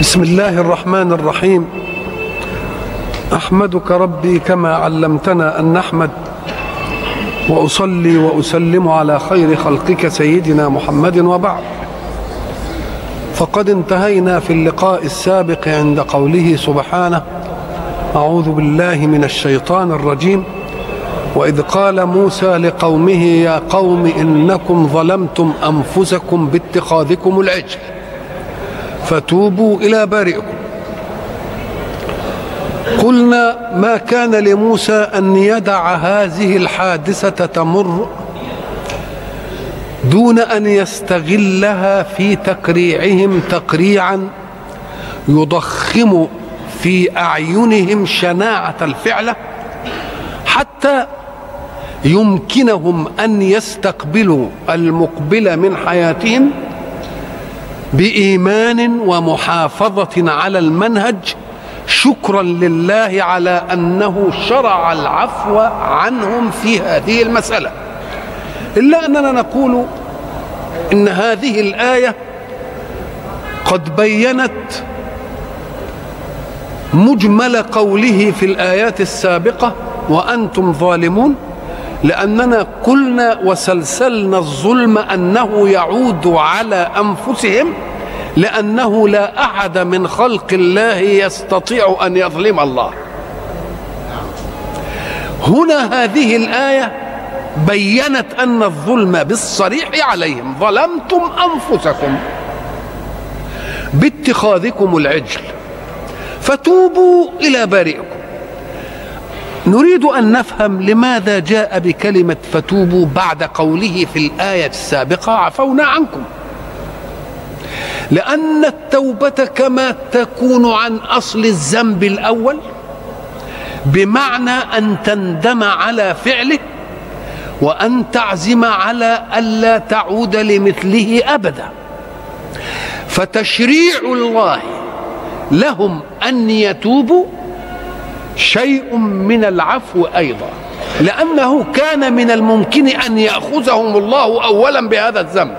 بسم الله الرحمن الرحيم. أحمدك ربي كما علمتنا أن نحمد. وأصلي وأسلم على خير خلقك سيدنا محمد وبعد. فقد انتهينا في اللقاء السابق عند قوله سبحانه أعوذ بالله من الشيطان الرجيم. وإذ قال موسى لقومه يا قوم إنكم ظلمتم أنفسكم باتخاذكم العجل. فتوبوا إلى بارئكم. قلنا ما كان لموسى أن يدع هذه الحادثة تمر دون أن يستغلها في تقريعهم تقريعا يضخم في أعينهم شناعة الفعله حتى يمكنهم أن يستقبلوا المقبل من حياتهم بإيمان ومحافظة على المنهج شكرا لله على أنه شرع العفو عنهم في هذه المسألة. إلا أننا نقول إن هذه الآية قد بينت مجمل قوله في الآيات السابقة وأنتم ظالمون. لأننا قلنا وسلسلنا الظلم أنه يعود على أنفسهم لأنه لا أحد من خلق الله يستطيع أن يظلم الله. هنا هذه الآية بينت أن الظلم بالصريح عليهم. ظلمتم أنفسكم باتخاذكم العجل. فتوبوا إلى بارئكم. نريد أن نفهم لماذا جاء بكلمة فتوبوا بعد قوله في الآية السابقة عفونا عنكم. لأن التوبة كما تكون عن أصل الذنب الأول بمعنى أن تندم على فعله وأن تعزم على ألا تعود لمثله أبدا. فتشريع الله لهم أن يتوبوا شيء من العفو أيضا. لأنه كان من الممكن أن يأخذهم الله اولا بهذا الذنب.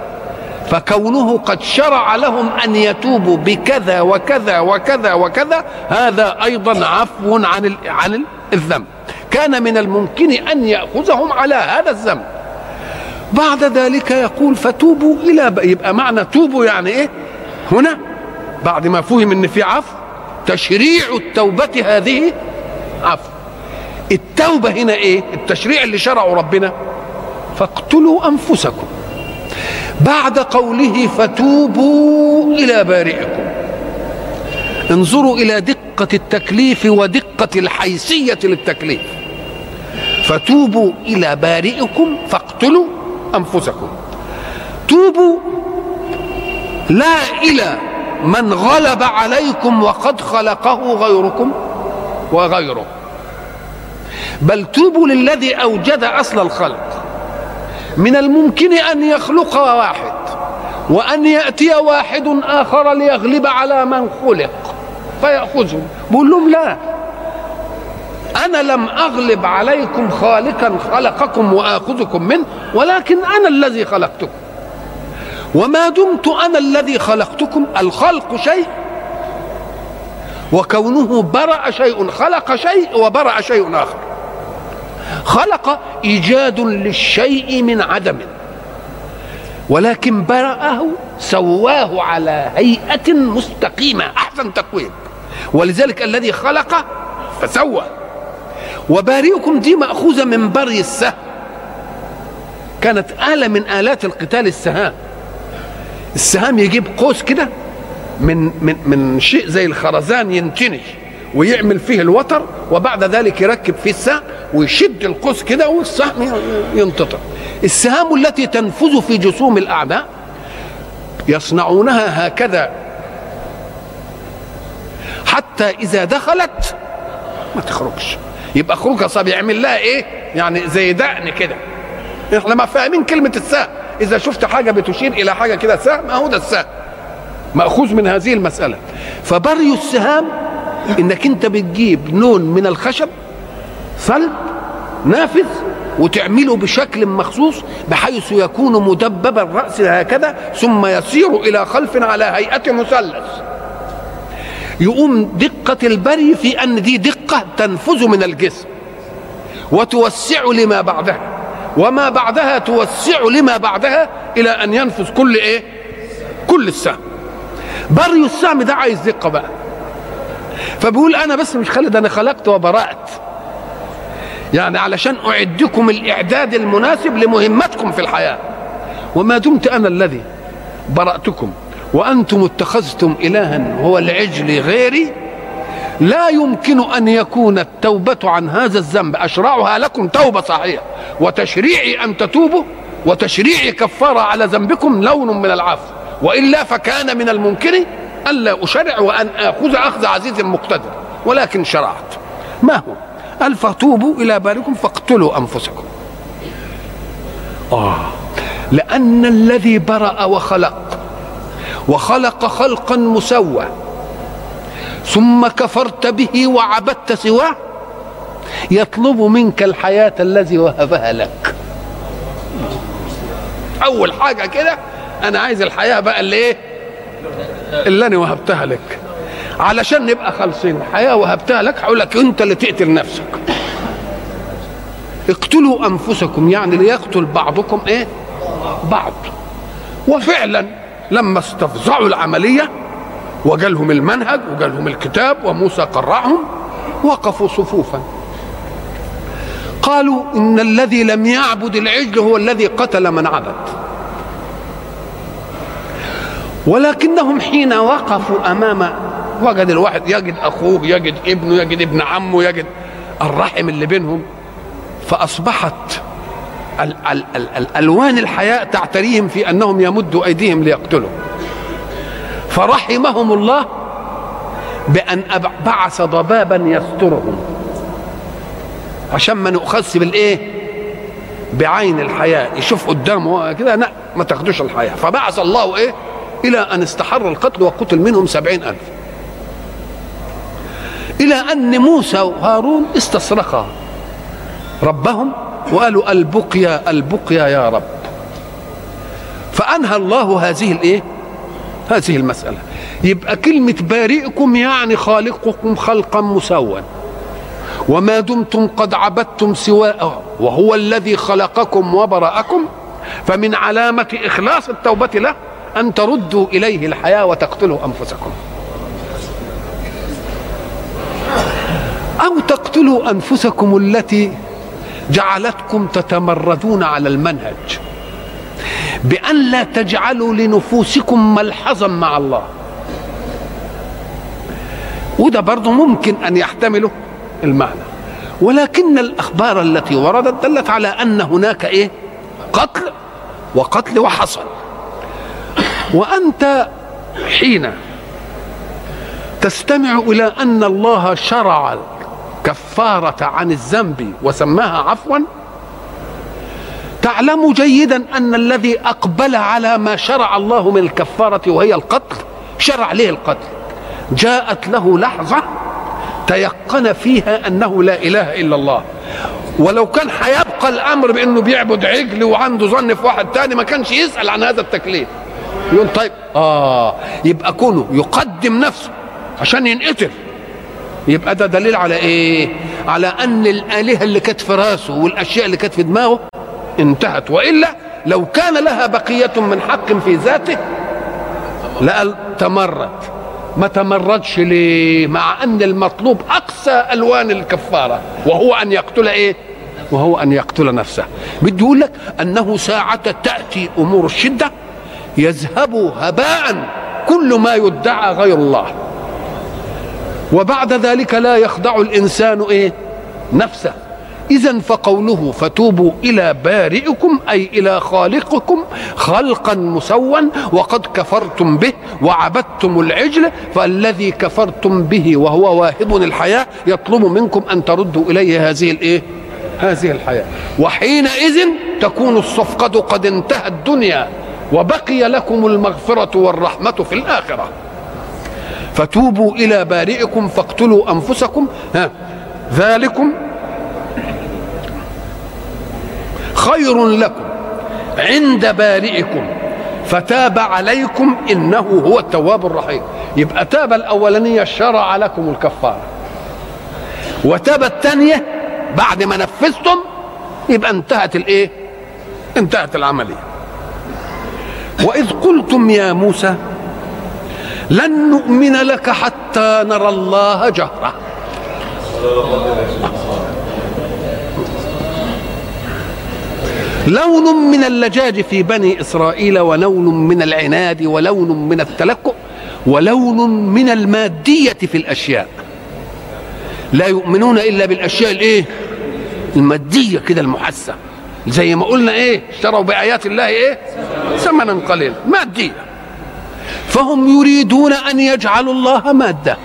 فكونه قد شرع لهم أن يتوبوا بكذا وكذا وكذا وكذا هذا أيضا عفو عن عن الذنب. كان من الممكن أن يأخذهم على هذا الذنب. بعد ذلك يقول فتوبوا إلى يبقى معنى توبوا يعني إيه؟ هنا بعد ما فهم إن في عفو تشريع التوبة هذه عفو التوبة هنا إيه؟ التشريع اللي شرعه ربنا. فاقتلوا أنفسكم. بعد قوله فتوبوا إلى بارئكم. انظروا إلى دقة التكليف ودقة الحيثية للتكليف. فتوبوا إلى بارئكم فاقتلوا أنفسكم. توبوا لا إلى من غلب عليكم وقد خلقه غيركم. وغيره. بل توبوا للذي أوجد أصل الخلق. من الممكن أن يخلق واحد وأن يأتي واحد آخر ليغلب على من خلق فيأخذه. بقول لهم لا أنا لم أغلب عليكم خالقا خلقكم وآخذكم منه ولكن أنا الذي خلقتكم. وما دمت أنا الذي خلقتكم الخلق شيء وكونه برأ شيء خلق شيء وبرأ شيء آخر. خلق إيجاد للشيء من عدم ولكن برأه سواه على هيئة مستقيمة أحسن تقويم. ولذلك الذي خلق فسوى. وبارئكم دي مأخوذة من بري السهم. كانت آلة من آلات القتال السهام. السهام يجيب قوس كده من من من شيء زي الخرزان ينتني ويعمل فيه الوتر وبعد ذلك يركب فيه السهم ويشد القوس كده والسهم ينتطر. السهام التي تنفذ في جسوم الأعداء يصنعونها هكذا. حتى إذا دخلت ما تخرجش. يبقى خروجها صعب. يعمل لها إيه؟ يعني زي دقن كده. إحنا ما فاهمين كلمة السهم. إذا شفت حاجة بتشير إلى حاجة كده سهم أهو ده السهم. مأخوذ من هذه المسألة. فبري السهام إنك أنت بتجيب نون من الخشب صلب نافذ وتعمله بشكل مخصوص بحيث يكون مدبب الرأس هكذا ثم يسير إلى خلف على هيئة مثلث. يقوم دقة البري في أن دي دقة تنفذ من الجسم وتوسع لما بعدها وما بعدها توسع لما بعدها إلى أن ينفذ كل إيه؟ كل السهم. بري السهم ده عايز دقة بقى. فبيقول أنا بس مش خالد أنا خلقت وبرأت. يعني علشان أعدكم الإعداد المناسب لمهمتكم في الحياة. وما دمت أنا الذي برأتكم وأنتم اتخذتم إلها هو العجل غيري. لا يمكن أن يكون التوبة عن هذا الذنب أشرعها لكم توبة صحيحة. وتشريعي أن تتوبوا وتشريعي كفارة على ذنبكم لون من العفو. وإلا فكان من الممكن ألا أشرع وأن آخذ أخذ عزيز مقتدر ولكن شرعت. ما هو؟ قال فتوبوا إلى باركم فاقتلوا أنفسكم. آه لأن الذي برأ وخلق وخلق خلقا مسوى ثم كفرت به وعبدت سواه يطلب منك الحياة الذي وهبها لك. أول حاجة كده أنا عايز الحياة بقى اللي إيه؟ اللي أنا وهبتها لك. علشان نبقى خالصين. الحياة وهبتها لك هقول لك أنت اللي تقتل نفسك. اقتلوا أنفسكم يعني ليقتل بعضكم إيه؟ بعض. وفعلا لما استفزعوا العملية وجالهم المنهج وجالهم الكتاب وموسى قرعهم وقفوا صفوفا. قالوا إن الذي لم يعبد العجل هو الذي قتل من عبد. ولكنهم حين وقفوا أمام وجد الواحد يجد أخوه يجد ابنه يجد ابن عمه يجد الرحم اللي بينهم فأصبحت ال ال ال الألوان الحياة تعتريهم في أنهم يمدوا أيديهم ليقتلوا. فرحمهم الله بأن بعث ضبابا يسترهم. عشان ما نؤخذش بالإيه؟ بعين الحياة. يشوف قدامه كده لا ما تاخدوش الحياة. فبعث الله إيه؟ إلى أن استحر القتل وقتل منهم سبعين ألف. إلى أن موسى وهارون استصرخا. ربهم وقالوا البقيا البقيا يا رب. فأنهى الله هذه الإيه؟ هذه المسألة. يبقى كلمة بارئكم يعني خالقكم خلقا مسوى وما دمتم قد عبدتم سواءه وهو الذي خلقكم وبرأكم فمن علامة إخلاص التوبة له أن تردوا إليه الحياة وتقتلوا أنفسكم. أو تقتلوا أنفسكم التي جعلتكم تتمردون على المنهج بأن لا تجعلوا لنفوسكم ملحظا مع الله. وده برضه ممكن أن يحتمله المعنى. ولكن الأخبار التي وردت دلت على أن هناك إيه؟ قتل وقتل وحصل. وأنت حين تستمع إلى أن الله شرع الكفارة عن الذنب وسماها عفوا تعلم جيدا أن الذي أقبل على ما شرع الله من الكفارة وهي القتل شرع له القتل. جاءت له لحظة تيقن فيها أنه لا إله إلا الله. ولو كان هيبقى الأمر بأنه بيعبد عجل وعنده ظن في واحد تاني ما كانش يسأل عن هذا التكليف. يقول طيب آه يبقى كونه يقدم نفسه عشان ينقتل. يبقى ده دليل على إيه؟ على أن الآلهة اللي كانت في راسه والأشياء اللي كانت في دماغه انتهت. وإلا لو كان لها بقية من حق في ذاته لقال تمرد. ما تمردش ليه؟ مع أن المطلوب أقصى ألوان الكفارة وهو أن يقتل إيه؟ وهو أن يقتل نفسه. بدي يقول لك أنه ساعة تأتي أمور الشدة يذهب هباء كل ما يدعى غير الله. وبعد ذلك لا يخضع الإنسان إيه؟ نفسه. اذا فقوله فتوبوا إلى بارئكم أي إلى خالقكم خلقا مسوا وقد كفرتم به وعبدتم العجل فالذي كفرتم به وهو واهب الحياة يطلب منكم أن تردوا إليه هذه الإيه؟ هذه الحياة. وحينئذ تكون الصفقة قد انتهت الدنيا. وبقي لكم المغفرة والرحمة في الآخرة. فتوبوا إلى بارئكم فاقتلوا أنفسكم. ها ذلكم خير لكم عند بارئكم. فتاب عليكم إنه هو التواب الرحيم. يبقى تاب الأولانية شرع لكم الكفارة. وتاب الثانية بعد ما نفذتم يبقى انتهت الإيه؟ انتهت العملية. وإذ قلتم يا موسى لن نؤمن لك حتى نرى الله جهرة. لون من اللجاج في بني إسرائيل ولون من العناد ولون من التلكؤ ولون من المادية في الأشياء. لا يؤمنون إلا بالأشياء الإيه؟ المادية كده المحسة. زي ما قلنا إيه؟ اشتروا بآيات الله إيه؟ ثمنا قليلا مادية. فهم يريدون أن يجعلوا الله مادة.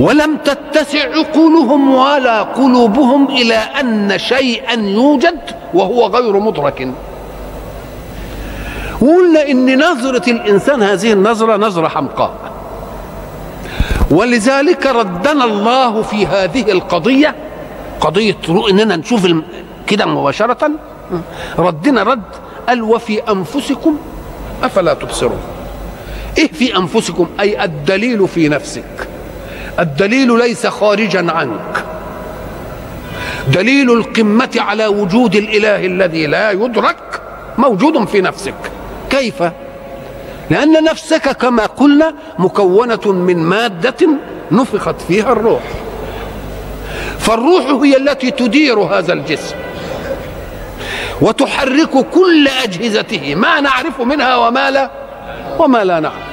ولم تتسع عقولهم ولا قلوبهم إلى أن شيئا يوجد وهو غير مدرك. وقلنا ان نظرة الإنسان هذه النظرة نظرة حمقاء. ولذلك ردنا الله في هذه القضية قضية اننا نشوف كده مباشرة. ردنا رد قال وفي أنفسكم أفلا تبصرون. إيه في أنفسكم؟ أي الدليل في نفسك. الدليل ليس خارجا عنك. دليل القمة على وجود الإله الذي لا يدرك موجود في نفسك. كيف؟ لأن نفسك كما قلنا مكونة من مادة نفخت فيها الروح. فالروح هي التي تدير هذا الجسم. وتحرك كل أجهزته ما نعرف منها وما لا وما لا نعرف.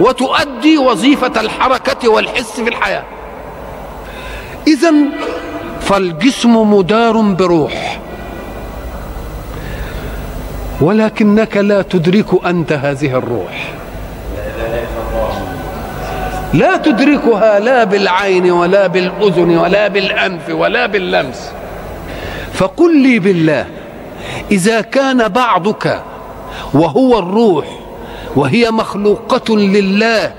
وتؤدي وظيفة الحركة والحس في الحياة. إذا فالجسم مدار بروح. ولكنك لا تدرك أنت هذه الروح. لا تدركها لا بالعين ولا بالأذن ولا بالأنف ولا باللمس. فقل لي بالله إذا كان بعضك وهو الروح وهي مخلوقة لله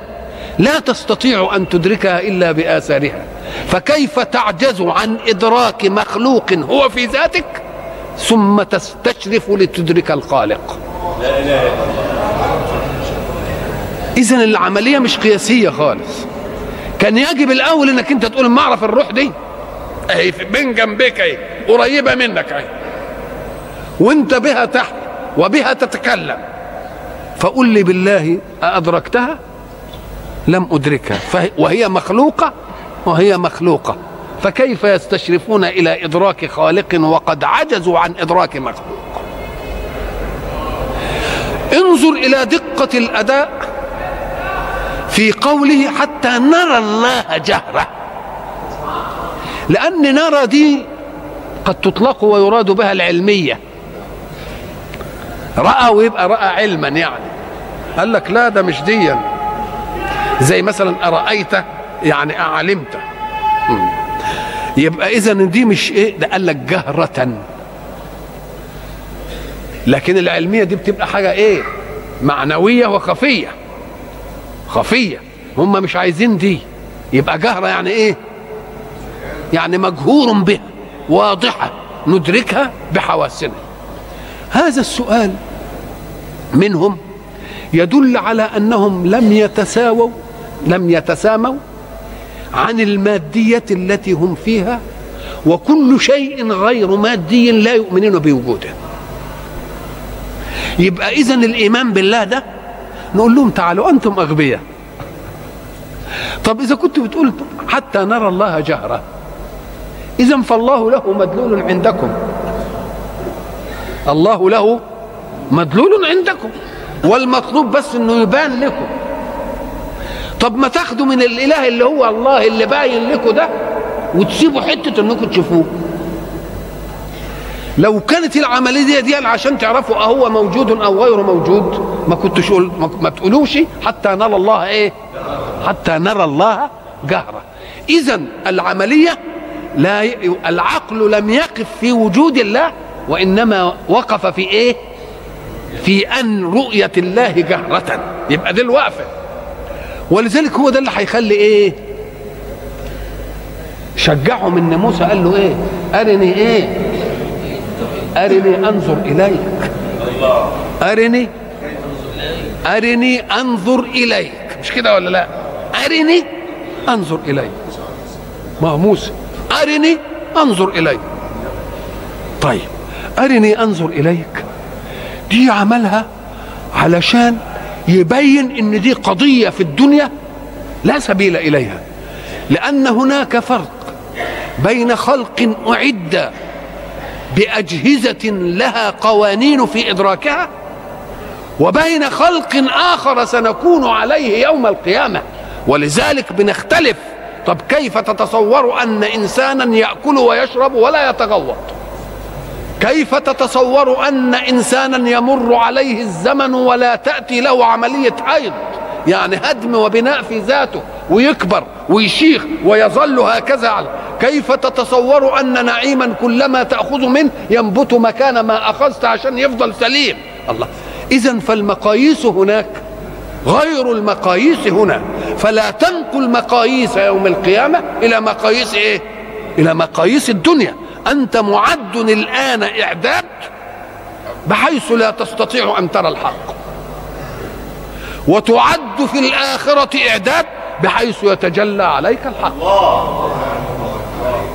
لا تستطيع أن تدركها إلا بآثارها فكيف تعجز عن إدراك مخلوق هو في ذاتك؟ ثم تستشرف لتدرك الخالق. لا إله إلا إذن العملية مش قياسية خالص. كان يجب الأول إنك أنت تقول ما أعرف الروح دي. أهي بين جنبك أهي قريبة منك أهي. وأنت بها تحت وبها تتكلم. فقل لي بالله أدركتها لم أدركها. وهي مخلوقة؟ وهي مخلوقة. فكيف يستشرفون إلى إدراك خالق وقد عجزوا عن إدراك مخلوق؟ انظر إلى دقة الأداء في قوله حتى نرى الله جهرة. لأن نرى دي قد تطلق ويراد بها العلمية. رأى ويبقى رأى علما يعني. قال لك لا ده مش ديا. زي مثلا أرأيت يعني أعلمت. يبقى إذا دي مش إيه؟ ده قال لك جهرة. لكن العلمية دي بتبقى حاجة إيه؟ معنوية وخفية. خفية. هم مش عايزين دي. يبقى جهرة يعني إيه؟ يعني مجهور بها واضحة. ندركها بحواسنا. هذا السؤال منهم يدل على أنهم لم يتساووا لم يتساموا عن المادية التي هم فيها وكل شيء غير مادي لا يؤمنون بوجوده. يبقى إذا الإيمان بالله ده نقول لهم تعالوا أنتم أغبياء. طب إذا كنت بتقول حتى نرى الله جهرة إذا فالله له مدلول عندكم. الله له مدلول عندكم والمطلوب بس إنه يبان لكم. طب ما تاخدوا من الإله اللي هو الله اللي باين لكم ده وتسيبوا حتة إنكم تشوفوه. لو كانت العملية دي, دي عشان تعرفوا أهو موجود أو غير موجود ما كنتش قول ما تقولوش حتى نرى الله إيه؟ حتى نرى الله جهرة. اذا العملية لا. العقل لم يقف في وجود الله وإنما وقف في إيه؟ في أن رؤية الله جهرة. يبقى دي الوقفة. ولذلك هو ده اللي هيخلي إيه؟ شجعهم إن موسى قال له إيه؟ أرني إيه؟ أرني أنظر إليك. أرني؟ أرني أنظر إليك. مش كده ولا لا؟ أرني أنظر إليك. ما موسى. أرني أنظر إليك. طيب. أرني أنظر إليك. دي عملها علشان يبين إن دي قضية في الدنيا لا سبيل إليها. لأن هناك فرق بين خلق أعد بأجهزة لها قوانين في إدراكها وبين خلق آخر سنكون عليه يوم القيامة. ولذلك بنختلف. طب كيف تتصور أن إنسانا يأكل ويشرب ولا يتغوط؟ كيف تتصور أن إنسانا يمر عليه الزمن ولا تأتي له عملية حيض يعني هدم وبناء في ذاته ويكبر ويشيخ ويظل هكذا. على كيف تتصور أن نعيما كلما تأخذ منه ينبت مكان ما أخذت عشان يفضل سليم؟ الله. إذا فالمقاييس هناك غير المقاييس هنا. فلا تنقل مقاييس يوم القيامة إلى مقاييس إيه؟ إلى مقاييس الدنيا. أنت معد الآن إعداد بحيث لا تستطيع أن ترى الحق. وتعد في الآخرة إعداد بحيث يتجلى عليك الحق.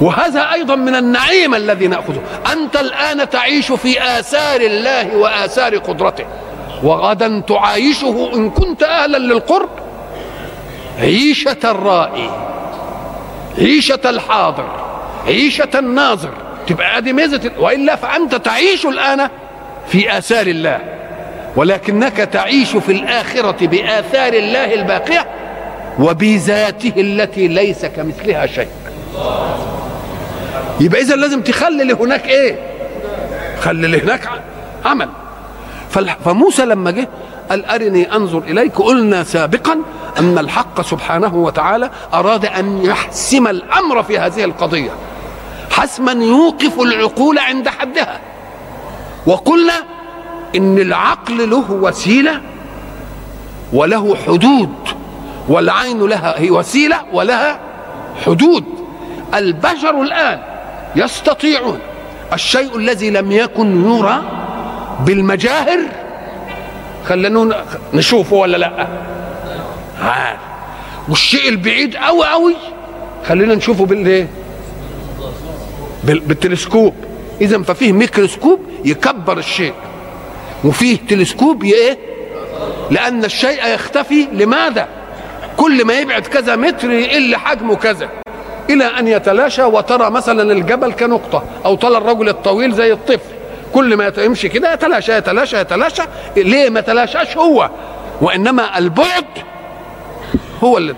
وهذا أيضا من النعيم الذي نأخذه. أنت الآن تعيش في آثار الله وآثار قدرته. وغدا تعايشه إن كنت أهلا للقرب. عيشة الرائي عيشة الحاضر. عيشة الناظر. تبقى ادي ميزة وإلا فأنت تعيش الآن في آثار الله. ولكنك تعيش في الآخرة بآثار الله الباقية وبذاته التي ليس كمثلها شيء. يبقى اذا لازم تخلي هناك إيه؟ خلي هناك عمل. فموسى لما جه قال أرني أنظر إليك. قلنا سابقا أن الحق سبحانه وتعالى أراد أن يحسم الأمر في هذه القضية. حسما يوقف العقول عند حدها. وقلنا إن العقل له وسيلة وله حدود والعين لها هي وسيلة ولها حدود. البشر الآن يستطيعون الشيء الذي لم يكن يرى بالمجاهر. خلينا نشوفه ولا لا؟ ها. والشيء البعيد قوي قوي خلينا نشوفه بالإيه؟ بالتلسكوب. إذا ففيه ميكروسكوب يكبر الشيء. وفيه تلسكوب إيه؟ لأن الشيء يختفي. لماذا؟ كل ما يبعد كذا متر يقل حجمه كذا. إلى أن يتلاشى وترى مثلا الجبل كنقطة أو ترى الرجل الطويل زي الطفل. كل ما يمشي كده يتلاشى يتلاشى يتلاشى. ليه ما تلاشاش هو؟ وإنما البعد هو اللي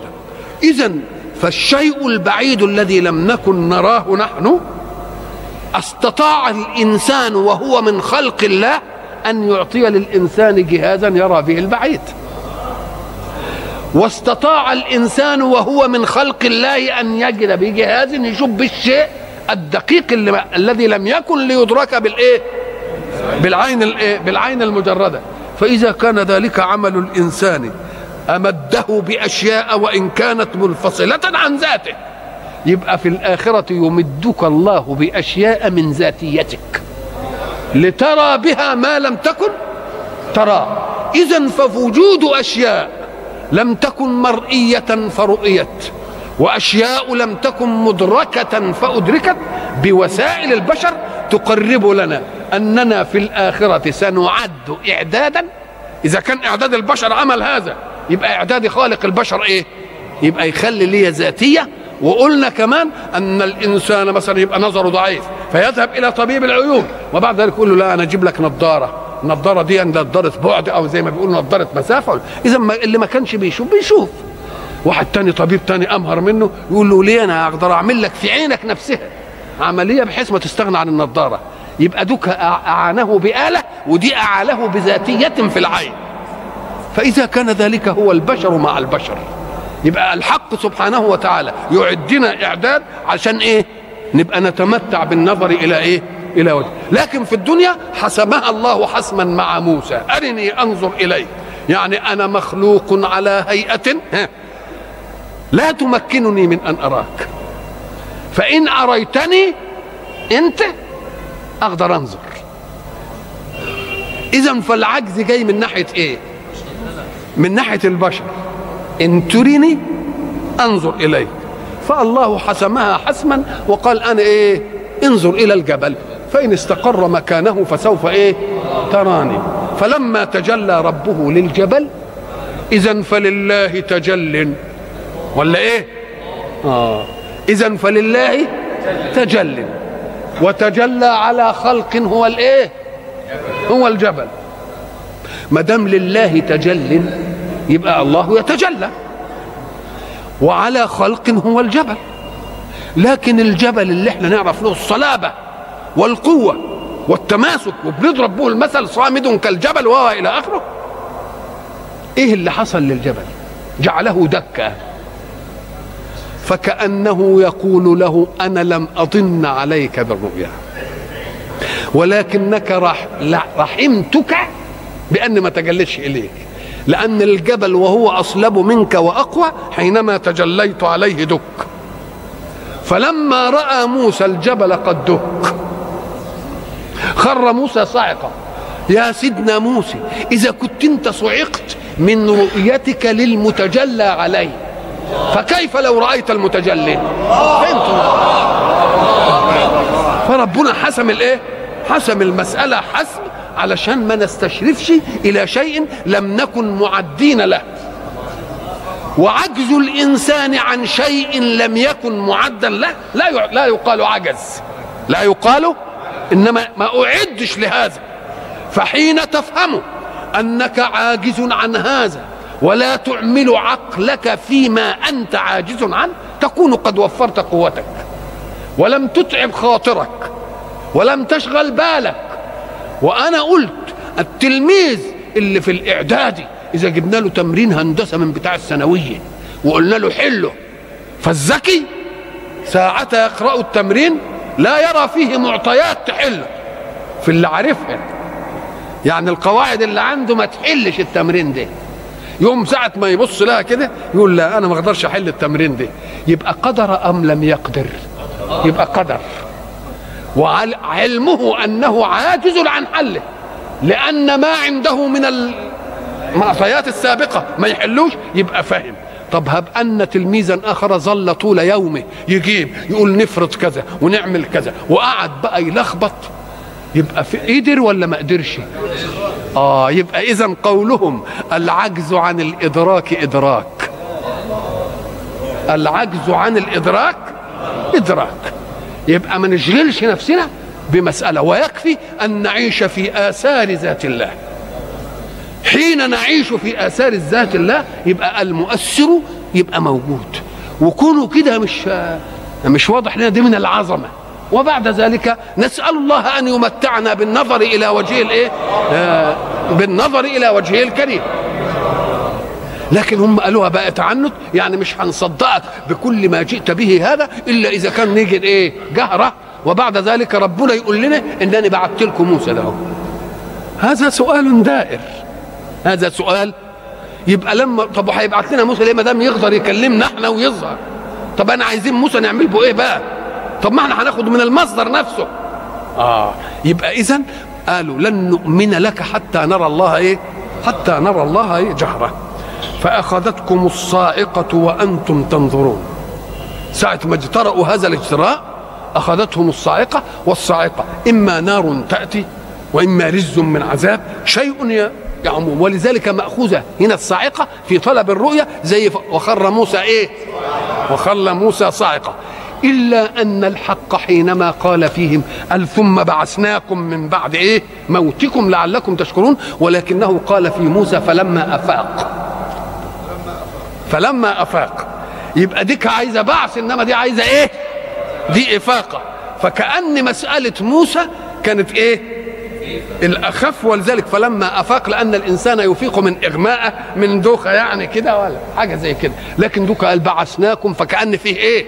اذا فالشيء البعيد الذي لم نكن نراه نحن أستطاع الإنسان وهو من خلق الله أن يعطي للإنسان جهازا يرى به البعيد. واستطاع الإنسان وهو من خلق الله أن يجد بجهاز يشوف بالشيء الدقيق اللي الذي لم يكن ليدرك بالإيه؟ بالعين الايه بالعين المجردة. فإذا كان ذلك عمل الإنسان أمده بأشياء وإن كانت منفصلة عن ذاته. يبقى في الآخرة يمدك الله بأشياء من ذاتيتك. لترى بها ما لم تكن ترى. اذا فوجود أشياء لم تكن مرئية فرؤيت وأشياء لم تكن مدركة فأدركت بوسائل البشر تقرب لنا. أننا في الآخرة سنعد إعدادا. إذا كان إعداد البشر عمل هذا يبقى اعداد خالق البشر إيه؟ يبقى يخلي لي ذاتية وقلنا كمان أن الإنسان مثلا يبقى نظره ضعيف فيذهب إلى طبيب العيون وبعد ذلك يقول له لا أنا أجيب لك نظاره النظاره دي نظاره بعد أو زي ما بيقولوا نظاره مسافة. اذا اللي ما كانش بيشوف بيشوف. واحد تاني طبيب تاني أمهر منه يقول له ليه أنا أقدر أعمل لك في عينك نفسها؟ عملية بحيث ما تستغنى عن النظاره يبقى دوك أعانه بآلة ودي اعاله بذاتية في العين. فإذا كان ذلك هو البشر مع البشر. يبقى الحق سبحانه وتعالى يعدنا إعداد عشان إيه؟ نبقى نتمتع بالنظر إلى إيه؟ إلى وجه. لكن في الدنيا حسمها الله حسما مع موسى. أرني أنظر إليك. يعني أنا مخلوق على هيئة لا تمكنني من أن أراك. فإن أريتني أنت أقدر أنظر. اذا فالعجز جاي من ناحية إيه؟ من ناحية البشر. إن تريني أنظر إليك. فالله حسمها حسما وقال أنا إيه؟ انظر إلى الجبل. فإن استقر مكانه فسوف إيه؟ تراني. فلما تجلى ربه للجبل اذا فلله تجل. ولا إيه؟ آه. اذا فلله تجل. وتجلى على خلق هو الإيه؟ هو الجبل. ما دام لله تجل يبقى الله يتجلى. وعلى خلق هو الجبل. لكن الجبل اللي إحنا نعرف له الصلابة والقوة والتماسك وبنضرب به المثل صامد كالجبل وهو إلى آخره. إيه اللي حصل للجبل؟ جعله دكا. فكأنه يقول له أنا لم اطن عليك بالرؤيا. ولكنك رح رحمتك بأن ما تجلتش إليك. لأن الجبل وهو أصلب منك وأقوى حينما تجليت عليه دك. فلما رأى موسى الجبل قد دك. خر موسى صاعقا يا سيدنا موسى إذا كنت أنت صعقت من رؤيتك للمتجلى عليه فكيف لو رأيت المتجلي فربنا حسم الإيه؟ حسم المسألة حسم علشان ما نستشرفش إلى شيء لم نكن معدين له. وعجز الإنسان عن شيء لم يكن معدا له لا لا يقال عجز. لا يقال إنما ما أعدش لهذا. فحين تفهم أنك عاجز عن هذا ولا تعمل عقلك فيما أنت عاجز عنه تكون قد وفرت قوتك. ولم تتعب خاطرك ولم تشغل بالك وأنا قلت التلميذ اللي في الإعدادي إذا جبنا له تمرين هندسة من بتاع الثانوية وقلنا له حله فالذكي ساعتها يقرا التمرين لا يرى فيه معطيات تحله في اللي عارفها. يعني القواعد اللي عنده ما تحلش التمرين ده يوم ساعة ما يبص لها كده يقول لا أنا ما أقدرش أحل التمرين ده يبقى قدر أم لم يقدر؟ يبقى قدر. وعلمه أنه عاجز عن حله لأن ما عنده من المعطيات السابقة ما يحلوش يبقى فاهم. طب هب أن تلميذا آخر ظل طول يومه يجيب يقول نفرض كذا ونعمل كذا وقعد بقى يلخبط. يبقى في قدر ولا ما قدرش؟ آه يبقى اذا قولهم العجز عن الإدراك إدراك. العجز عن الإدراك إدراك. يبقى ما نشغلش نفسنا بمسألة ويكفي أن نعيش في آثار ذات الله. حين نعيش في آثار ذات الله يبقى المؤثر يبقى موجود. وكونه كده مش مش واضح لنا دي من العظمة. وبعد ذلك نسأل الله أن يمتعنا بالنظر إلى وجهه الإيه؟ آه بالنظر إلى وجهه الكريم. لكن هم قالوها بقى تعنت يعني مش هنصدقك بكل ما جئت به هذا إلا إذا كان نيجي إيه جهرة. وبعد ذلك ربنا يقول لنا إنني بعت لكم موسى له هذا سؤال دائر. هذا سؤال يبقى لما طب هيبعت لنا موسى ليه ما دام يقدر يكلمنا إحنا ويظهر؟ طب أنا عايزين موسى نعمل به إيه بقى؟ طب ما إحنا هناخد من المصدر نفسه. آه يبقى اذا قالوا لن نؤمن لك حتى نرى الله إيه؟ حتى نرى الله إيه؟ جهرة. فأخذتكم الصاعقه وأنتم تنظرون. ساعة ما اجترأوا هذا الاجتراء أخذتهم الصاعقه والصاعقه إما نار تأتي وإما رز من عذاب شيء يعموم ولذلك مأخوذة هنا الصاعقة في طلب الرؤية زي وخر موسى إيه؟ وخر موسى صاعقة إلا أن الحق حينما قال فيهم قال ثم بعثناكم من بعد إيه؟ موتكم لعلكم تشكرون. ولكنه قال في موسى فلما أفاق. فلما أفاق يبقى ديك عايزة بعث إنما دي عايزة إيه؟ دي إفاقة. فكأن مسألة موسى كانت إيه؟ الأخف ولذلك فلما أفاق لأن الإنسان يفيق من إغماء من دوخة يعني كده ولا حاجة زي كده. لكن دوكا قال بعثناكم فكأن فيه إيه؟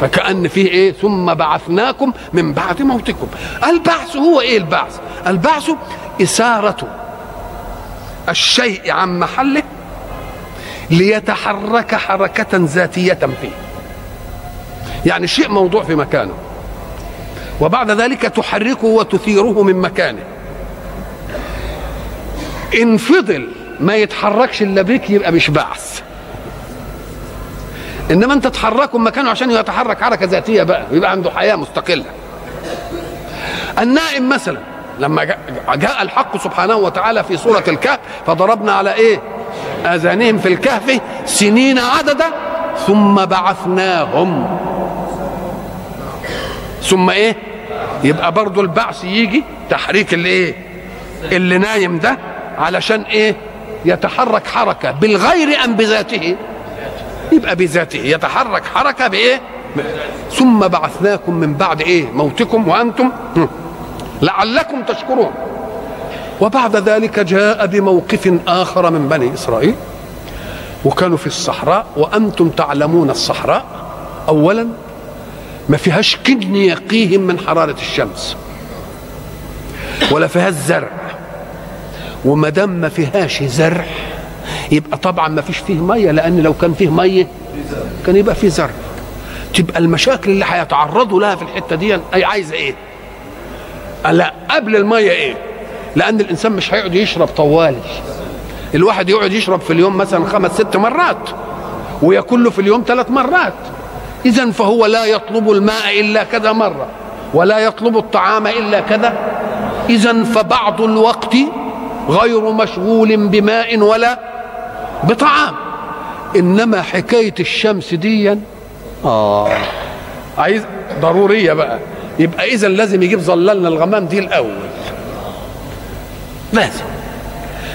فكأن فيه إيه؟ ثم بعثناكم من بعد موتكم. البعث هو إيه البعث؟ البعث إثارة الشيء عن محله ليتحرك حركة ذاتية فيه. يعني شيء موضوع في مكانه. وبعد ذلك تحركه وتثيره من مكانه. إن فضل ما يتحركش إلا بيك يبقى مش بعث. إنما أنت تحركه مكانه عشان يتحرك حركة ذاتية بقى ويبقى عنده حياة مستقلة. النائم مثلا لما جاء الحق سبحانه وتعالى في سورة الكهف فضربنا على إيه؟ أذانهم في الكهف سنين عددا ثم بعثناهم. ثم إيه؟ يبقى برضو البعث يجي تحريك اللي إيه اللي نايم ده علشان إيه؟ يتحرك حركة بالغير أم بذاته؟ يبقى بذاته يتحرك حركة بإيه؟ ثم بعثناكم من بعد إيه؟ موتكم وأنتم. لعلكم تشكرون. وبعد ذلك جاء بموقف آخر من بني إسرائيل. وكانوا في الصحراء وأنتم تعلمون الصحراء. اولا ما فيهاش كدن يقيهم من حرارة الشمس. ولا فيهاش زرع وما دام ما فيهاش زرع يبقى طبعا ما فيش فيه مية لأن لو كان فيه مية كان يبقى فيه زرع. تبقى المشاكل اللي هيتعرضوا لها في الحتة دي أي عايزة إيه؟ لا قبل المية إيه؟ لأن الإنسان مش هيقعد يشرب طوالي. الواحد يقعد يشرب في اليوم مثلا خمس ست مرات وياكل له في اليوم ثلاث مرات. اذا فهو لا يطلب الماء إلا كذا مرة ولا يطلب الطعام إلا كذا. اذا فبعض الوقت غير مشغول بماء ولا بطعام. إنما حكاية الشمس دي آه. عايز ضرورية بقى. يبقى اذا لازم يجيب ظللنا الغمام دي الأول. لازم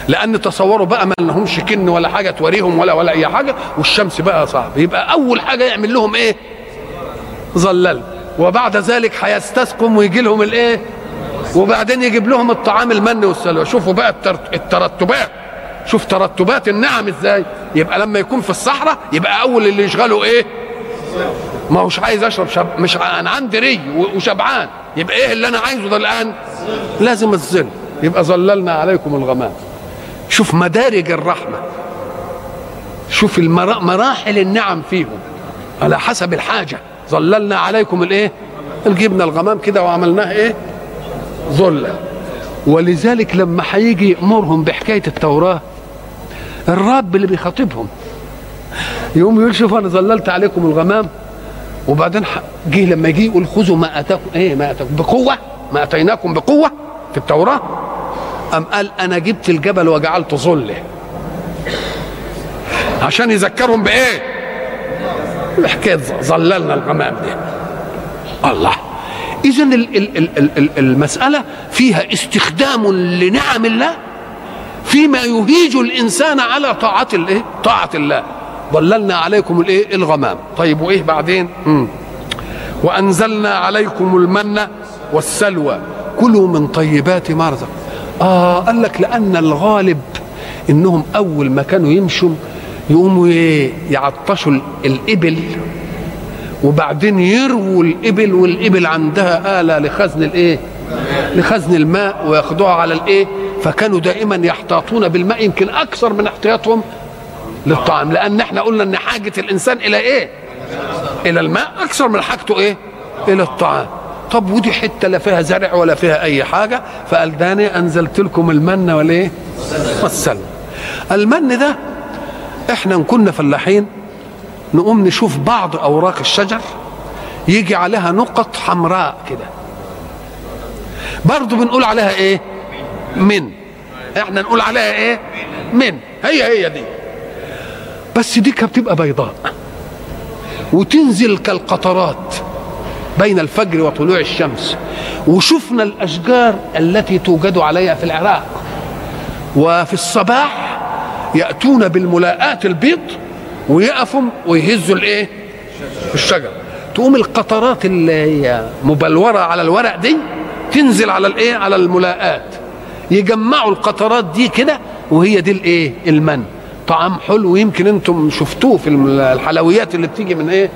لأن تصوروا بقى ما لهمش كن ولا حاجة توريهم ولا ولا أي حاجة والشمس بقى صعب. يبقى أول حاجة يعمل لهم إيه؟ ظلل وبعد ذلك هيستسقم ويجي لهم الإيه؟ وبعدين يجيب لهم الطعام المن والسلوى. شوفوا بقى الترتبات. شوف ترتبات النعم إزاي. يبقى لما يكون في الصحراء يبقى أول اللي يشغله إيه؟ ما هوش عايز أشرب شب... مش أنا عندي ري وشبعان. يبقى إيه اللي أنا عايزه ده الآن؟ لازم الظل يبقى ظللنا عليكم الغمام. شوف مدارج الرحمة. شوف. مراحل النعم فيهم. على حسب الحاجة. ظللنا عليكم الايه؟ جبنا الغمام كده وعملناه إيه؟ ظلا ولذلك لما هيجي يأمرهم بحكاية التوراة الرب اللي بيخاطبهم يقوم يقول شوف أنا ظللت عليكم الغمام وبعدين جه لما يجي يقول خذوا ما اتاكم إيه ما أتاكم؟ بقوة. ما أتيناكم بقوة في التوراة. أم قال أنا جبت الجبل وجعلته ظله عشان يذكرهم بإيه؟ بحكاية ظللنا الغمام دي. الله. اذا المسألة فيها استخدام لنعم الله فيما يهيج الإنسان على طاعة الايه طاعة الله. ظللنا عليكم الايه الغمام. طيب وإيه بعدين؟ مم. وأنزلنا عليكم المن والسلوى. كلوا من طيبات ما رزق. آه قال لك لأن الغالب إنهم أول ما كانوا يمشوا يقوموا يعطشوا الإبل وبعدين يرووا الإبل والإبل عندها آلة لخزن الإيه؟ لخزن الماء وياخدوها على الإيه؟ فكانوا دائما يحتاطون بالماء يمكن أكثر من احتياطهم للطعام. لأن إحنا قلنا إن حاجة الإنسان إلى إيه؟ إلى الماء أكثر من حاجته إيه؟ إلى الطعام. طب ودي حتة لا فيها زرع ولا فيها أي حاجة. فقال داني أنزلت لكم المن والإيه؟ والسلم المن ده إحنا كنا فلاحين نقوم نشوف بعض أوراق الشجر يجي عليها نقط حمراء كده. برضه بنقول عليها إيه؟ من. إحنا نقول عليها إيه؟ من. هي هي دي. بس دي كانت بتبقى بيضاء. وتنزل كالقطرات. بين الفجر وطلوع الشمس. وشفنا الأشجار التي توجد عليها في العراق. وفي الصباح يأتون بالملاءات البيض ويقفوا ويهزوا الإيه؟ الشجر. تقوم القطرات اللي هي مبلوره على الورق دي تنزل على الإيه؟ على الملاءات. يجمعوا القطرات دي كده وهي دي الإيه؟ المن. طعام حلو. يمكن أنتم شفتوه في الحلويات اللي بتيجي من إيه؟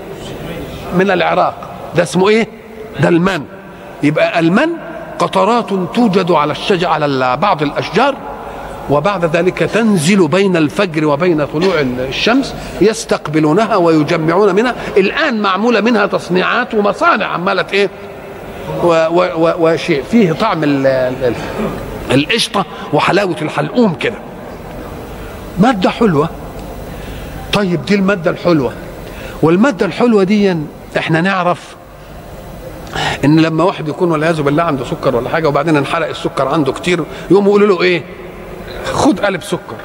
من العراق. ده اسمه إيه؟ ده المن يبقى المن قطرات توجد على الشجر على بعض الأشجار وبعد ذلك تنزل بين الفجر وبين طلوع الشمس يستقبلونها ويجمعون منها. الآن معمولة منها تصنيعات ومصانع عمالة إيه؟ وشيء. فيه طعم القشطة وحلاوة الحلقوم كده. مادة حلوة. طيب دي المادة الحلوة. والمادة الحلوة دي إحنا نعرف إن لما واحد يكون والعياذ بالله عنده سكر ولا حاجة وبعدين انحرق السكر عنده كتير يقوموا يقولوا له إيه؟ خد قلب سكر.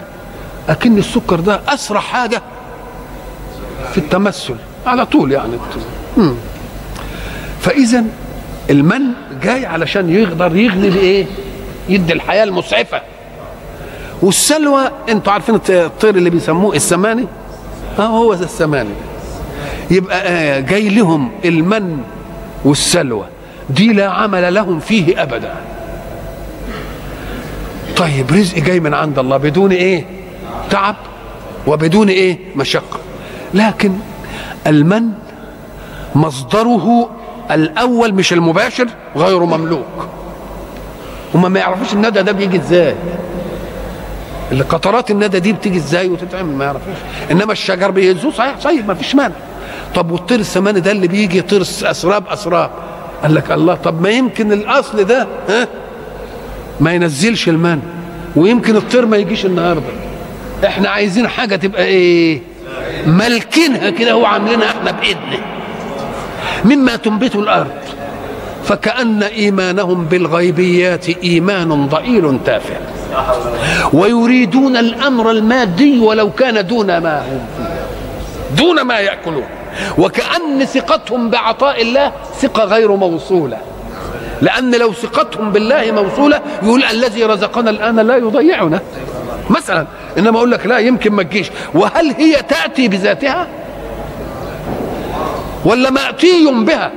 أكن السكر ده أسرع حاجة في التمثل على طول يعني. فإذا المن جاي علشان يقدر يغني بايه يدي الحياة المسعفة. والسلوى أنتوا عارفين الطير اللي بيسموه السماني؟ آه هو السماني. يبقى آه جاي لهم المن والسلوى دي لا عمل لهم فيه أبدا. طيب رزق جاي من عند الله بدون إيه؟ تعب وبدون إيه؟ مشقة. لكن المن مصدره الأول مش المباشر غير مملوك. هما ما يعرفوش الندى ده بيجي إزاي؟ اللي قطرات الندى دي بتيجي إزاي وتتعمل؟ ما يعرفوش. إنما الشجر بيهزوه صحيح صحيح ما فيش مانع. طب والطير السماني ده اللي بيجي طير أسراب أسراب؟ قال لك الله طب ما يمكن الأصل ده ها؟ ما ينزلش المن ويمكن الطير ما يجيش النهارده. إحنا عايزين حاجة تبقى إيه؟ ملكينها كده هو عاملينها إحنا بإيدنا. مما تنبت الأرض فكأن إيمانهم بالغيبيات إيمان ضئيل تافه. ويريدون الأمر المادي ولو كان دون ما هم فيه. دون ما يأكلون. وكأن ثقتهم بعطاء الله ثقة غير موصولة. لأن لو ثقتهم بالله موصولة يقول الذي رزقنا الآن لا يضيعنا. مثلا إنما أقول لك لا يمكن ما تجيش. وهل هي تأتي بذاتها؟ ولا مأتي بها؟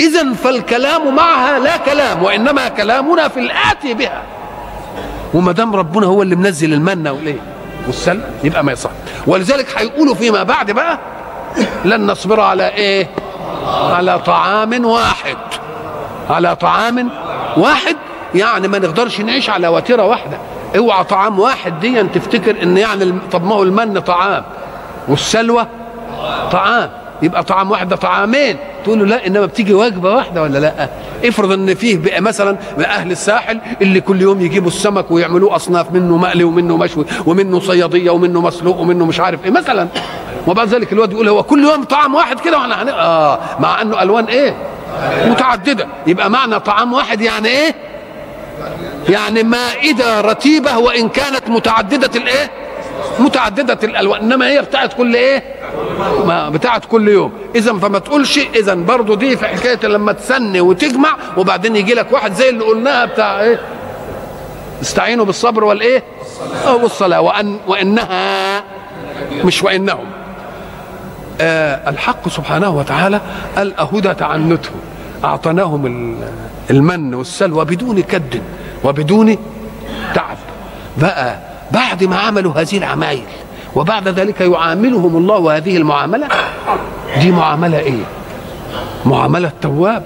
إذا فالكلام معها لا كلام وإنما كلامنا في الآتي بها. وما دام ربنا هو اللي منزل المنة والإيه؟ والسلم يبقى ما يصح. ولذلك هيقولوا فيما بعد بقى لن نصبر على إيه؟ على طعام واحد. على طعام واحد يعني ما نقدرش نعيش على وتيرة واحدة. اوعى طعام واحد دي تفتكر إن يعني طب ما هو المن طعام والسلوى طعام. يبقى طعام واحد ده طعامين. تقول له لا إنما بتيجي وجبة واحدة ولا لا؟ افرض إن فيه بقى مثلا أهل الساحل اللي كل يوم يجيبوا السمك ويعملوه أصناف منه مقلي ومنه مشوي ومنه صيادية ومنه مسلوق ومنه مش عارف إيه مثلا. وبعد ذلك الواد يقول هو كل يوم طعام واحد كده وأنا. آه مع إنه ألوان إيه؟ متعددة. يبقى معنى طعام واحد يعني إيه؟ يعني مائدة رتيبة وإن كانت متعددة الإيه؟ متعددة الألوان. إنما هي بتاعت كل إيه؟ ما بتاعت كل يوم. اذا فما تقولش اذا برضه دي في حكاية لما تسني وتجمع وبعدين يجي لك واحد زي اللي قلناها بتاع إيه؟ استعينوا بالصبر والإيه؟ والصلاه وان وإنها مش وإنهم. آه الحق سبحانه وتعالى قال اهدى تعنته اعطيناهم المن والسلوى بدون كد وبدون تعب. بقى بعد ما عملوا هذه العمايل وبعد ذلك يعاملهم الله هذه المعاملة. دي معاملة إيه؟ معاملة تواب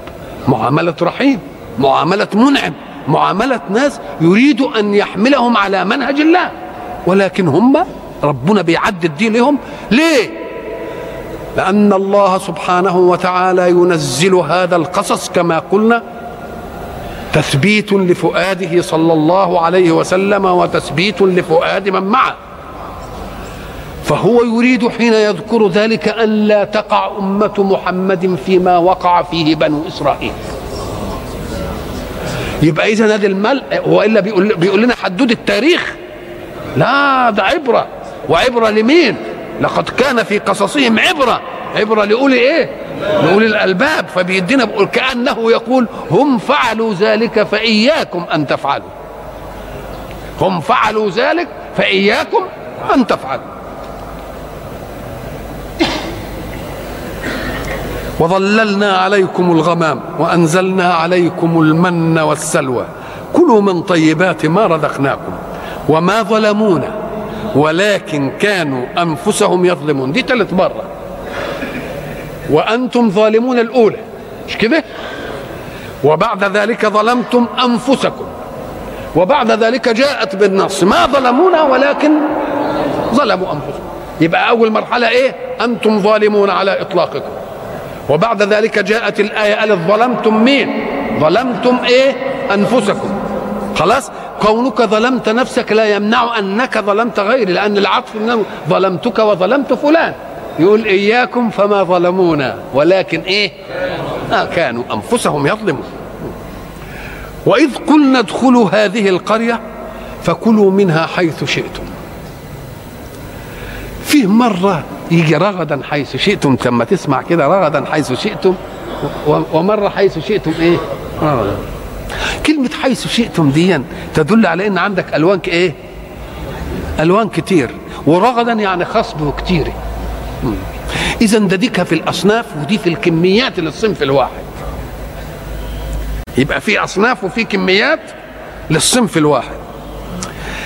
معاملة رحيم معاملة منعم معاملة ناس يريد أن يحملهم على منهج الله. ولكن هم ربنا بيعدد دي لهم. ليه؟ لأن الله سبحانه وتعالى ينزل هذا القصص كما قلنا تثبيت لفؤاده صلى الله عليه وسلم وتثبيت لفؤاد من معه. فهو يريد حين يذكر ذلك أن لا تقع أمة محمد فيما وقع فيه بنو إسرائيل. يبقى إذا هذا الملء وإلا بيقول, بيقول لنا حدود التاريخ. لا ده عبرة. وعبرة لمين؟ لقد كان في قصصهم عبرة. عبرة لأولي إيه؟ لأولي الألباب. فبيدينا بقول كأنه يقول هم فعلوا ذلك فإياكم أن تفعلوا. هم فعلوا ذلك فإياكم أن تفعلوا. وظللنا عليكم الغمام وأنزلنا عليكم المن والسلوى. كلوا من طيبات ما رزقناكم وما ظلمونا ولكن كانوا أنفسهم يظلمون. دي ثالث مرة. وأنتم ظالمون الأولى. مش كده؟ وبعد ذلك ظلمتم أنفسكم. وبعد ذلك جاءت بالنص. ما ظلمونا ولكن ظلموا أنفسهم يبقى أول مرحلة إيه؟ أنتم ظالمون على إطلاقكم. وبعد ذلك جاءت الآية قالت ظلمتم مين؟ ظلمتم إيه؟ أنفسكم. خلاص؟ كونك ظلمت نفسك لا يمنع أنك ظلمت غيري لأن العطف انه ظلمتك وظلمت فلان. يقول إياكم فما ظلمونا ولكن إيه؟ آه كانوا أنفسهم يظلمون. وإذ قلنا ادخلوا هذه القرية فكلوا منها حيث شئتم. فيه مرة يجي رغدا حيث شئتم لما تسمع كده رغدا حيث شئتم ومرة حيث شئتم إيه؟ رغدا. كلمة حيث شئتم دي تدل على إن عندك ألوان إيه؟ ألوان كتير. ورغدا يعني خصب وكتير. اذا ده ديك في الأصناف ودي في الكميات للصنف الواحد. يبقى في أصناف وفي كميات للصنف الواحد.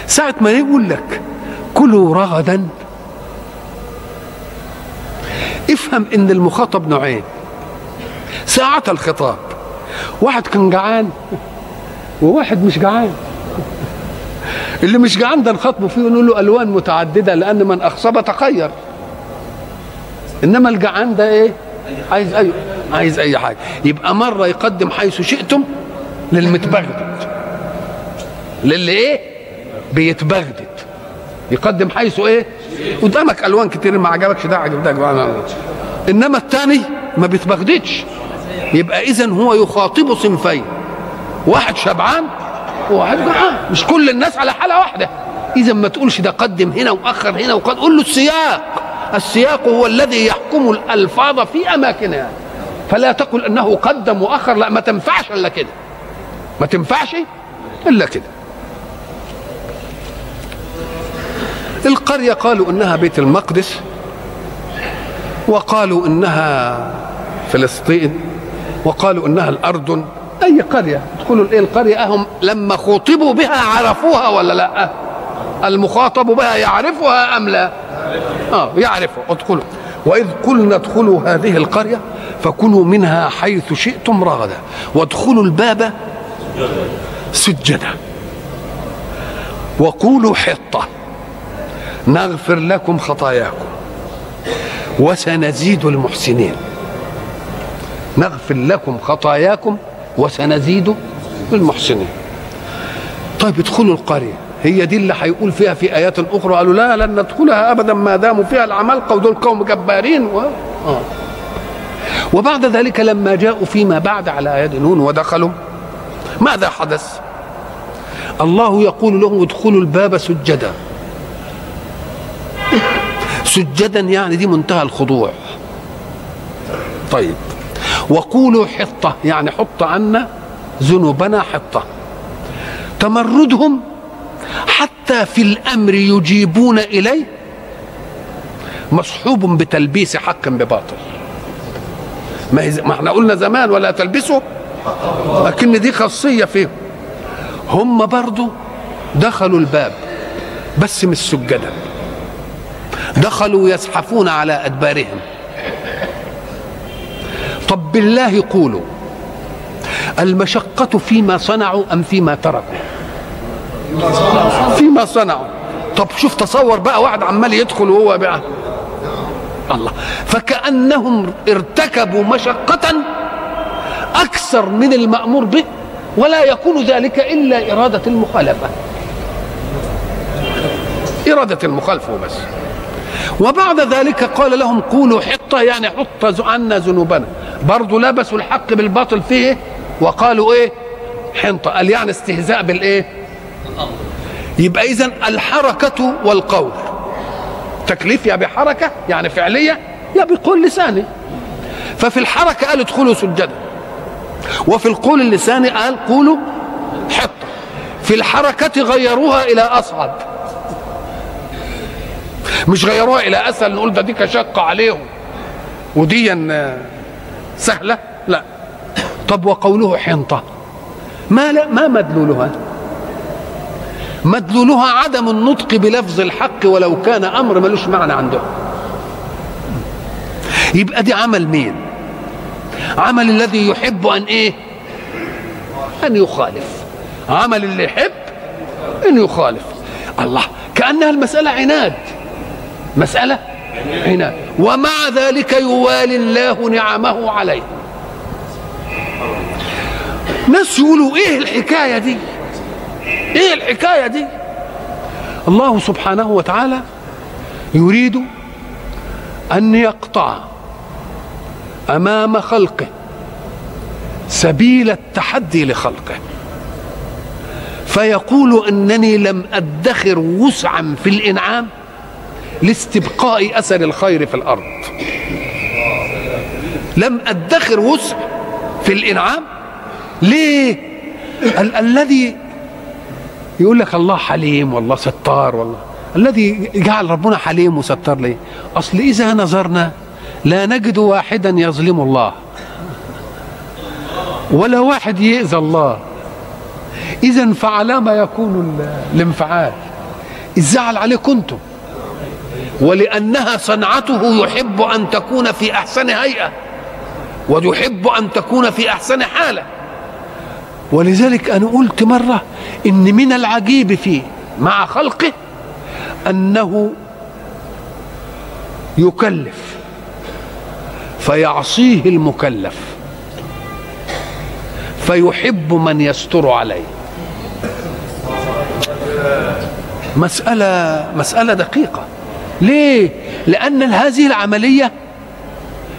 ساعة ما يقول لك كلوا رغدا افهم ان المخاطب نوعين. ساعة الخطاب. واحد كان جعان وواحد مش جعان. اللي مش جعان ده نخاطبه فيه ونقول له ألوان متعددة لأن من أخصب تخير. إنما الجعان ده إيه؟ عايز أي عايز أي حاجة. يبقى مرة يقدم حيث شئتم للمتبغدد. للي إيه بيتبغدد. يقدم حيث إيه؟ قدامك ألوان كتير ما عجبكش ده عجب ده إنما الثاني ما بيتبغددش. يبقى اذا هو يخاطب صنفين. واحد شبعان وواحد جوعان. مش كل الناس على حالة واحدة. اذا ما تقولش ده قدم هنا وأخر هنا وقد قول له السياق. السياق هو الذي يحكم الألفاظ في أماكنها. فلا تقل أنه قدم وأخر لا ما تنفعش إلا كده. ما تنفعش إلا كده. القرية قالوا إنها بيت المقدس وقالوا إنها فلسطين وقالوا إنها الأردن. أي قرية؟ ادخلوا الايه القرية؟ هم لما خوطبوا بها عرفوها ولا لا؟ المخاطب بها يعرفها أم لا؟ آه يعرفها. ادخلوا. وإذ قلنا ادخلوا هذه القرية فكلوا منها حيث شئتم رغدا وادخلوا الباب سجدا. وقولوا حطة. نغفر لكم خطاياكم وسنزيد المحسنين. نغفر لكم خطاياكم وسنزيد المحسنين. طيب ادخلوا القرية. هي دي اللي هيقول فيها في آيات أخرى. قالوا لا لن ندخلها ابدا ما داموا فيها العمالقه ودول قوم جبارين. و... آه. وبعد ذلك لما جاءوا فيما بعد على يد نون ودخلوا ماذا حدث؟ الله يقول لهم ادخلوا الباب سجدا. سجدا يعني دي منتهى الخضوع. طيب. وقولوا حطة يعني حط عنا ذنوبنا حطة. تمردهم حتى في الأمر يجيبون إليه مصحوب بتلبيس حق بباطل. ما, هي ما إحنا قلنا زمان ولا تلبسوا لكن دي خاصية فيهم. هم برضو دخلوا الباب بس مش سجدا. دخلوا يزحفون على أدبارهم. طب بالله قولوا المشقة فيما صنعوا أم فيما تركوا؟ فيما صنعوا. طب شوف تصور بقى واحد عمال يدخل وهو بقى. الله. فكأنهم ارتكبوا مشقة أكثر من المأمور به ولا يكون ذلك إلا إرادة المخالفة. إرادة المخالفة بس وبعد ذلك قال لهم قولوا حطة يعني حط عنا ذنوبنا. برضه لبسوا الحق بالباطل فيه وقالوا إيه؟ حنطة. قال يعني استهزاء بالإيه؟ يبقى إذا الحركة والقول. تكليف يا بحركة يعني فعلية يا بقول لساني. ففي الحركة قال ادخلوا سجدا. وفي القول اللساني قال قولوا حطة. في الحركة غيروها إلى أصعب. مش غيروها إلى أسهل نقول ده دي كشقة عليهم. ودي سهلة؟ لا. طب وقوله حنطة؟ ما لا ما مدلولها؟ مدلولها عدم النطق بلفظ الحق ولو كان أمر ملوش معنى عندهم يبقى دي عمل مين؟ عمل الذي يحب أن إيه؟ أن يخالف. عمل اللي يحب أن يخالف. الله كأنها المسألة عناد. مسألة عناد ومع ذلك يوالي الله نعمه عليه. ناس يقولوا إيه الحكاية دي؟ إيه الحكاية دي؟ الله سبحانه وتعالى يريد أن يقطع أمام خلقه سبيل التحدي لخلقه. فيقول إنني لم أدخر وسعا في الإنعام لاستبقاء أثر الخير في الأرض. لم أدخر وسع في الإنعام؟ ليه؟ ال- الذي يقول لك الله حليم والله ستار والله. الذي جعل ربنا حليم وستار ليه؟ أصل إذا نظرنا لا نجد واحدا يظلم الله ولا واحد يؤذى الله. إذا فعلى ما يكون ال- الانفعال. الزعل عليكم أنتم. ولأنها صنعته يحب أن تكون في أحسن هيئة ويحب أن تكون في أحسن حالة. ولذلك أنا قلت مرة إن من العجيب فيه مع خلقه أنه يكلف فيعصيه المكلف فيحب من يستر عليه. مسألة مسألة دقيقة. ليه؟ لأن هذه العملية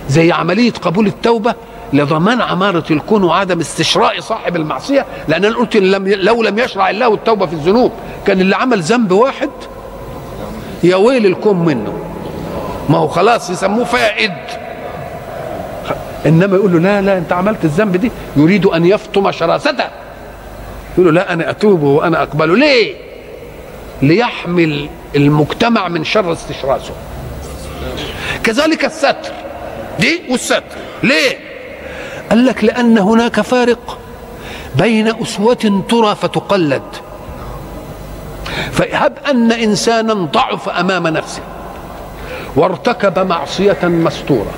زي عملية قبول التوبة لضمان عمارة الكون وعدم استشراء صاحب المعصية لأن أنا قلت لم لو لم يشرع الله التوبة في الذنوب كان اللي عمل ذنب واحد يا ويل الكون منه. ما هو خلاص يسموه فائد. إنما يقول له لا لا أنت عملت الذنب دي يريد أن يفطم شراسته. يقول له لا أنا أتوب وأنا أقبله. ليه؟ ليحمل المجتمع من شر استشراسه. كذلك الستر. دي والستر. ليه؟ قال لك لأن هناك فارق بين أسوة ترى فتقلد. فهب أن إنسانا ضعف أمام نفسه وارتكب معصية مستورة.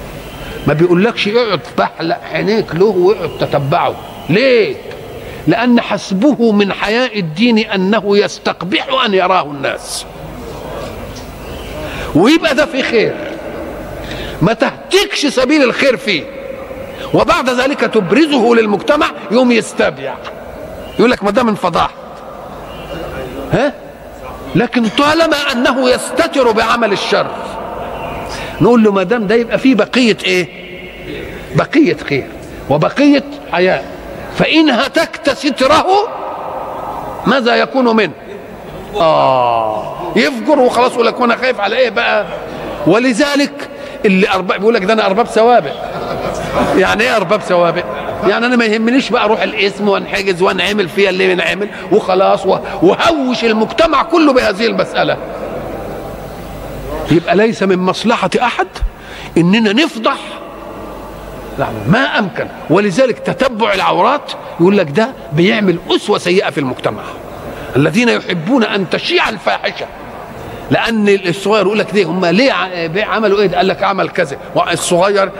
ما بيقولكش اقعد بحلق عينيك له واقعد تتبعه. ليه؟ لأن حسبه من حياء الدين أنه يستقبح أن يراه الناس. ويبقى ده في خير. ما تهتكش سبيل الخير فيه. وبعد ذلك تبرزه للمجتمع يوم يستبيع. يقول لك ما ده من ها؟ لكن طالما أنه يستتر بعمل الشر نقول له ما دام ده يبقى فيه بقية إيه؟ بقية خير وبقية حياة. فإن هتكت ستره ماذا يكون منه؟ آه. يفجر وخلاص يقول لك وأنا خايف على إيه بقى؟ ولذلك اللي أرباب بيقول لك ده أنا أرباب سوابق. يعني إيه أرباب سوابق؟ يعني أنا ما يهمنيش بقى أروح الاسم وأنحجز وأنعمل فيها اللي بنعمل وخلاص وهوش المجتمع كله بهذه المسألة. يبقى ليس من مصلحة أحد إننا نفضح. ما أمكن. ولذلك تتبع العورات يقول لك ده بيعمل أسوة سيئة في المجتمع. الذين يحبون أن تشيع الفاحشة. لأن الصغير يقول لك دي هم ليه عملوا إيه؟ قال لك عمل كذا. الصغير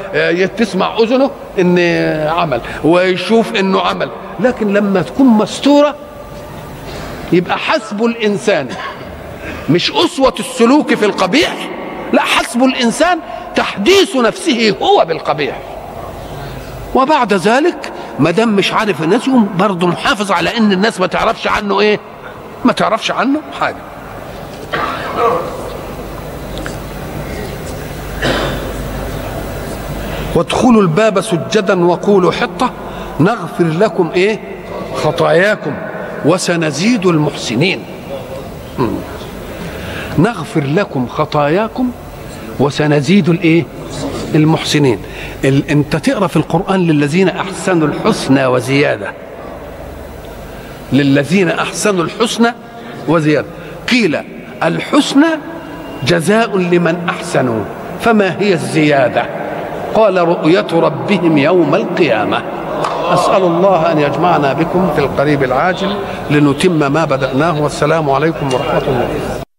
تسمع أذنه إن عمل ويشوف إنه عمل. لكن لما تكون مستورة يبقى حسب الإنسان. مش أسوة السلوك في القبيح لا حسب الإنسان تحديث نفسه هو بالقبيح. وبعد ذلك ما دام مش عارف الناس برضه محافظ على إن الناس ما تعرفش عنه إيه؟ ما تعرفش عنه حاجة. وادخلوا الباب سجدا وقولوا حطة نغفر لكم إيه؟ خطاياكم وسنزيد المحسنين. نغفر لكم خطاياكم وسنزيد الإيه؟ المحسنين. ال... أنت تقرأ في القرآن للذين أحسنوا الحسنى وزيادة. للذين أحسنوا الحسنى وزيادة. قيل الحسنى جزاء لمن احسنوا فما هي الزيادة؟ قال رؤية ربهم يوم القيامة. أسأل الله أن يجمعنا بكم في القريب العاجل لنتم ما بدأناه والسلام عليكم ورحمة الله.